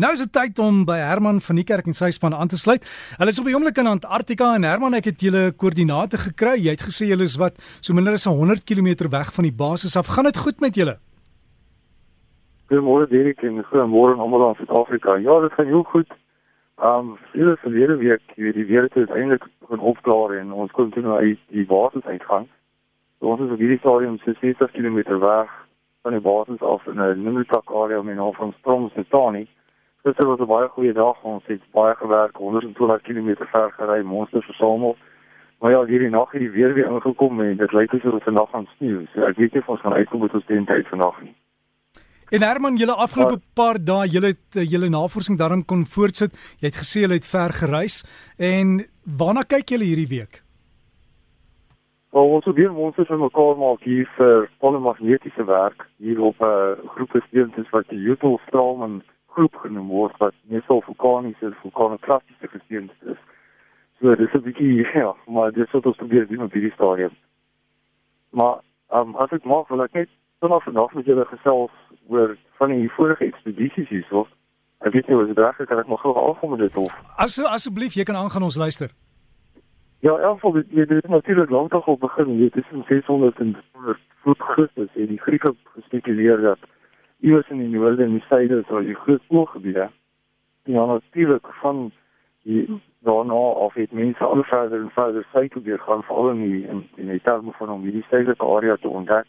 Nou is dit tyd om by Herman van die kerk en sy span aan te sluit. Hulle is op die oomblik in Antarktika en Herman, ek het julle koördinate gekry. Jy het gesê julle is wat so minder as 100 km weg van die basis af. Gaan dit goed met julle? Goeiemôre Derek en goeiemôre aan almal in Suid-Afrika. Ja, dit gaan heel goed. Um, hierdie verlede week, jy weet, die weer het uiteindelik begin opklaar en ons kon toe nou uit die basis uitgaan. So ons is op hierdie stadium so 60 km weg van die basis af in 'n Nunavut area met nou van Stroms te Tani. Dit was 'n baie goeie dag. Ons het baie gewerk, 120 km ver gery, monsters versamel. Maar ja, hierdie nag het die weer weer ingekom en dit lyk asof dit vandag gaan sneeu. So ek weet nie of ons gaan uitkom met ons teen tyd vandag nie. En Herman, julle afgelope ja. paar dae, julle het eh, julle navorsing daarin kon voortsit. Jy het gesê julle het ver gereis en waarna kyk julle hierdie week? Wel, ons probeer monsters van mekaar maak hier vir polemagnetiese werk hier op 'n uh, groep gesteentes wat die Jotelstraal en groep genoem word wat meestal vulkaniese vulkanoklastiese gesteentes is. So dis 'n bietjie ja, maar dis wat ons probeer doen op hierdie stadium. Maar um, as ek mag wil ek net vanaf vandag met julle gesels oor van die vorige ekspedisies hierso. Ek weet nie of dit reg is dat ek nog gou afkom met dit of. As asseblief jy kan aangaan ons luister. Ja, elke dit jy dit natuurlik lankal al begin, jy weet, dis 600 en 400 voor Christus en die Grieke gespekuleer dat iewers in die noorde en die suide sou die groot ooggebiede ja natuurlik van die daarna af het mense al verder en verder suid weer gaan veral in die in, in die terme van om hierdie suidelike area te ontdek.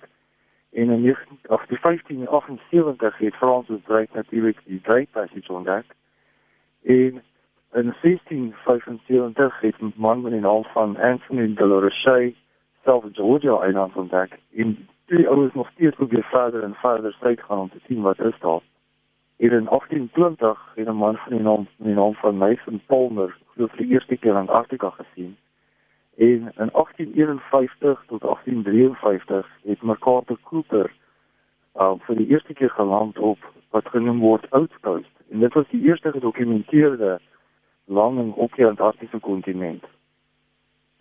En in 1878 het Frans bereik natuurlik die Drake Passage ontdek. En in 1675 het 'n man met die naam van Anthony de la Roche self Georgia eiland ontdek en die ouens nog steeds probeer verder en verder suid gaan om te sien wat is daar. Hier in 1820 het 'n man van die naam van die naam van Mason Palmer vir die eerste keer in Antarktika gesien. En in 1851 tot 1853 het Mercator Cooper uh, vir die eerste keer geland op wat genoem word Outpost. En dit was die eerste gedokumenteerde landing op die Antarktiese kontinent.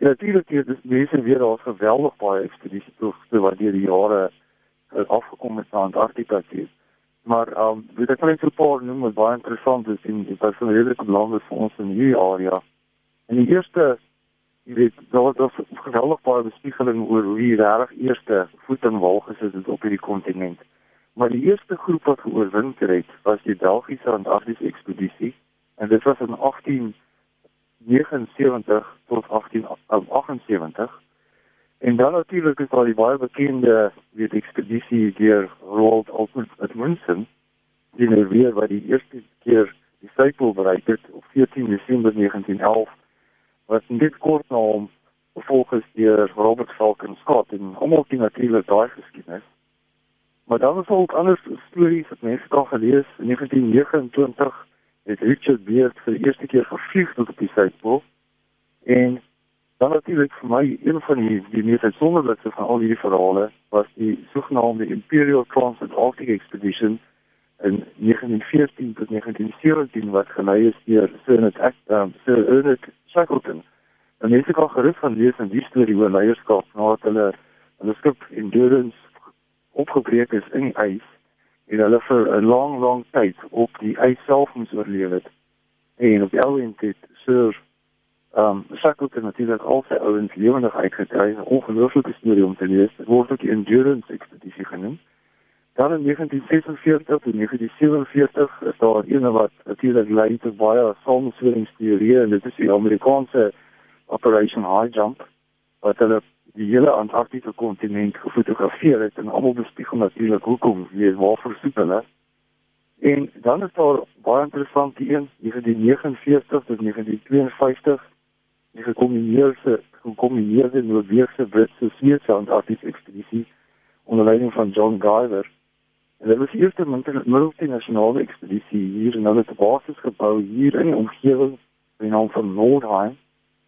Ja, natuurlik het dit mense weer daar geweldig baie ekspedisies toe wat deur die jare uh, afgekom het na Antarktika toe. Maar ehm um, weet ek net so 'n paar noem wat baie interessant is en dit was 'n redelike belangrike vir ons in hierdie area. En die eerste jy weet daar was geweldig baie bespiegeling oor hoe die reg eerste voet in walgesit het op hierdie kontinent. Maar die eerste groep wat geoorwinter het was die Belgiese Antarktiese ekspedisie en dit was in 18 79 tot 1878. En dan natuurlik is daar die baie bekende weet ekspedisie deur Roald Amundsen die nou weer wat die eerste keer die suidpool bereik het op 14 Desember 1911 wat net kort na hom volgens deur Robert Falcon Scott en almal ken natuurlik daai geskiedenis. Maar dan is ook ander stories wat mense kan gelees in 1929 het Richard Beard vir die eerste keer gevlieg tot op die Suidpool. En dan natuurlik vir my een van die die mees uitsonderlikste van al hierdie verhale was die sogenaamde Imperial Trans-Antarctic Expedition in 1914 tot 1917 wat gelei is deur Sir Ernest um, Sir Ernest Shackleton. En mense kan gerus van lees in die storie oor leierskap nadat hulle hulle skip Endurance opgebreek is in die ys en hulle vir 'n lang lang tyd op die ys self moes oorleef het. En op Elwyn het Sir ehm um, Shackleton natuurlik al sy ouens lewendig uitgekry, 'n ongelooflike storie om te lees. Dit word ook die Endurance ekspedisie genoem. Dan in 1946 tot 1947 is daar een wat natuurlik lei tot baie samensweringsteorieë en dit is die Amerikaanse Operation High Jump wat hulle die hele Antarktiese kontinent gefotografeer het en almal bespiegel natuurlik hoekom jy waarvoor soek hulle. En dan is daar baie interessant die een 1949 tot 1952 die gekombineerde gekombineerde Noorse Britse Sweedse Antarktiese ekspedisie onder leiding van John Guyver. En dit was die eerste multinasionale ekspedisie hier en hulle het 'n basis gebou hier in die omgewing in die naam van Nordheim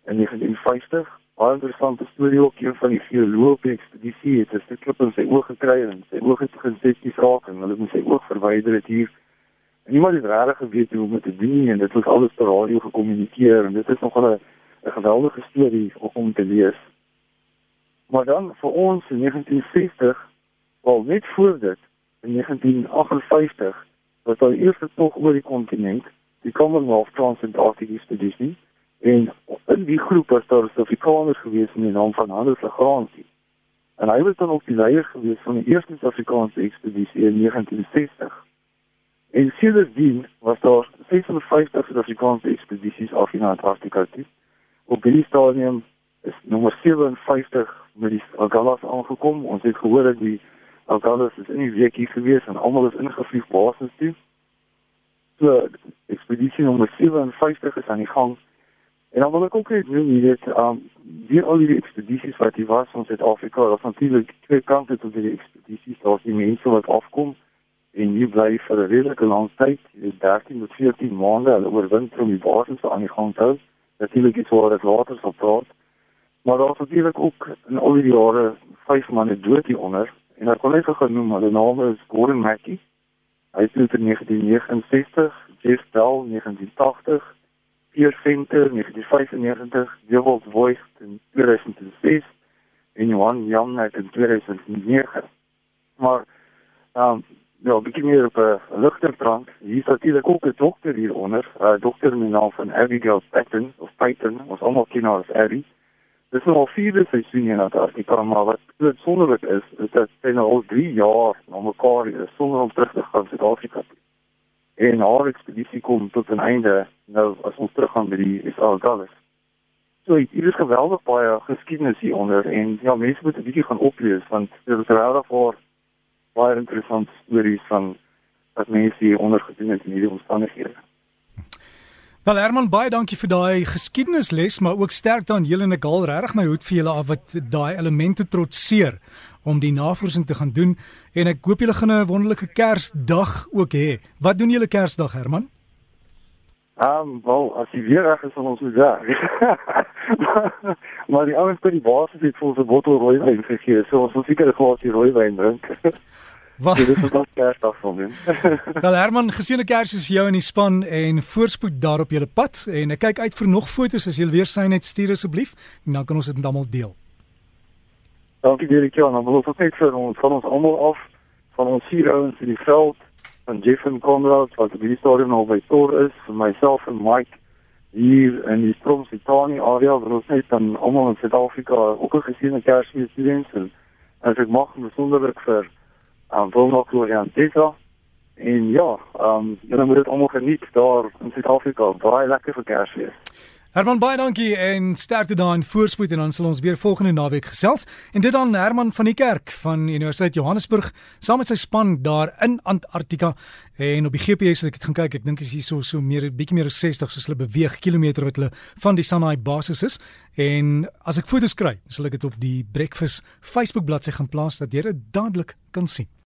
in 1950 baie interessante storie ook een van die geoloë op die ekspedisie het 'n stuk klip in sy oog gekry en sy oog het gesensitief raak en hulle moet sy oog verwyder het hier. En niemand het regtig geweet hoe om dit te doen en dit was alles per radio gekommunikeer en dit is nog 'n 'n geweldige storie om te lees. Maar dan vir ons in 1960, wel net voor dit in 1958 was daar eerste tog oor die kontinent, die Commonwealth Transatlantic Expedition en in die groep was daar 'n Suid-Afrikaner gewees in die naam van Hans Lagrange. En hy was dan ook die leier gewees van die eerste Suid-Afrikaanse ekspedisie in 1960. En sindsdien was daar 56 Suid-Afrikaanse ekspedisies af in Antarktika toe. Op die stadium is nommer 57 met die Agalas aangekom. Ons het gehoor dat die Agalas is in die week hier gewees en almal is ingevlieg basis toe. So ekspedisie nommer 57 is aan die gang. En dan wil ek ook net noem hier dit um hier al die ekspedisies wat hier was in Suid-Afrika, daar was natuurlik twee kante tot die ekspedisies, daar was die mense wat afkom en hier bly vir 'n redelike lang tyd, 13 tot 14 maande, hulle oorwinter om die basis aan die gang te hou. Natuurlik is dit later sal praat. Maar daar was natuurlik ook in al die jare vyf manne dood hier onder en ek kon net genoem, hulle name is Gordon Mackey. Hy is in 1969, Jeff Bell 1980 Pierre Venter in 1995, Jewels Voice in 2006 en Johan Jan in 2009. Maar ehm um, ja, begin meer op 'n ligter trant. Hier is natuurlik ook 'n dokter hieronder, 'n uh, dokter met naam van Abigail Patton of Patton, ons almal ken haar as Abby. Dis nou al vierde seisoen in Antarktika, maar wat sonderlik is, is dat sy nou al 3 jaar na mekaar is sonder om terug te gaan Suid-Afrika toe en haar ekspedisie kom tot 'n einde nou as ons teruggaan by die Israel Gulf. So hier is geweldig baie geskiedenis hier onder en ja mense moet 'n bietjie gaan oplees want dit is regtig vir baie interessante stories van wat mense hier onder gedoen het in hierdie omstandighede. Wel Herman baie dankie vir daai geskiedenisles maar ook sterkte aan julle en ek haal regtig my hoed vir julle af wat daai elemente trotseer om die navorsing te gaan doen en ek hoop julle gaan 'n wonderlike Kersdag ook hê. Wat doen julle Kersdag Herman? Ehm, um, wel, as jy weer reg is van ons moet ja. maar die ouens by die basis het vir ons 'n bottel rooiwyn gegee, so ons moet seker 'n glasie rooiwyn drink. Wat dit is nog Kersdag vir my. Wel Herman, geseënde Kersfees vir jou en die span en voorspoed daar op julle pad en ek kyk uit vir nog foto's as jy weer sy net stuur asseblief en dan kan ons dit met almal deel. Dankie vir die kans. Dan wil ek vir ons van ons almal af van ons vier ouens in die veld van Jeff en Conrad wat die storie nou by Thor is vir myself en Mike hier in die Stromsitani area waar ons net dan almal in Suid-Afrika ook gesien het Kersfees students en as ek mag besonderlik vir um, Wilma Florian Tessa en ja, um, julle moet dit almal geniet daar in Suid-Afrika. Baie lekker vir Kersfees. Herman baie dankie en sterkte daar in voorspoed en dan sal ons weer volgende naweek gesels. En dit dan Herman van die Kerk van Universiteit Johannesburg saam met sy span daar in Antarktika en op die GPS as ek het gaan kyk, ek dink is hier so so meer bietjie meer as 60 soos hulle beweeg kilometer wat hulle van die Sanai basis is. En as ek foto's kry, sal ek dit op die Breakfast Facebook bladsy gaan plaas dat jy dit dadelik kan sien.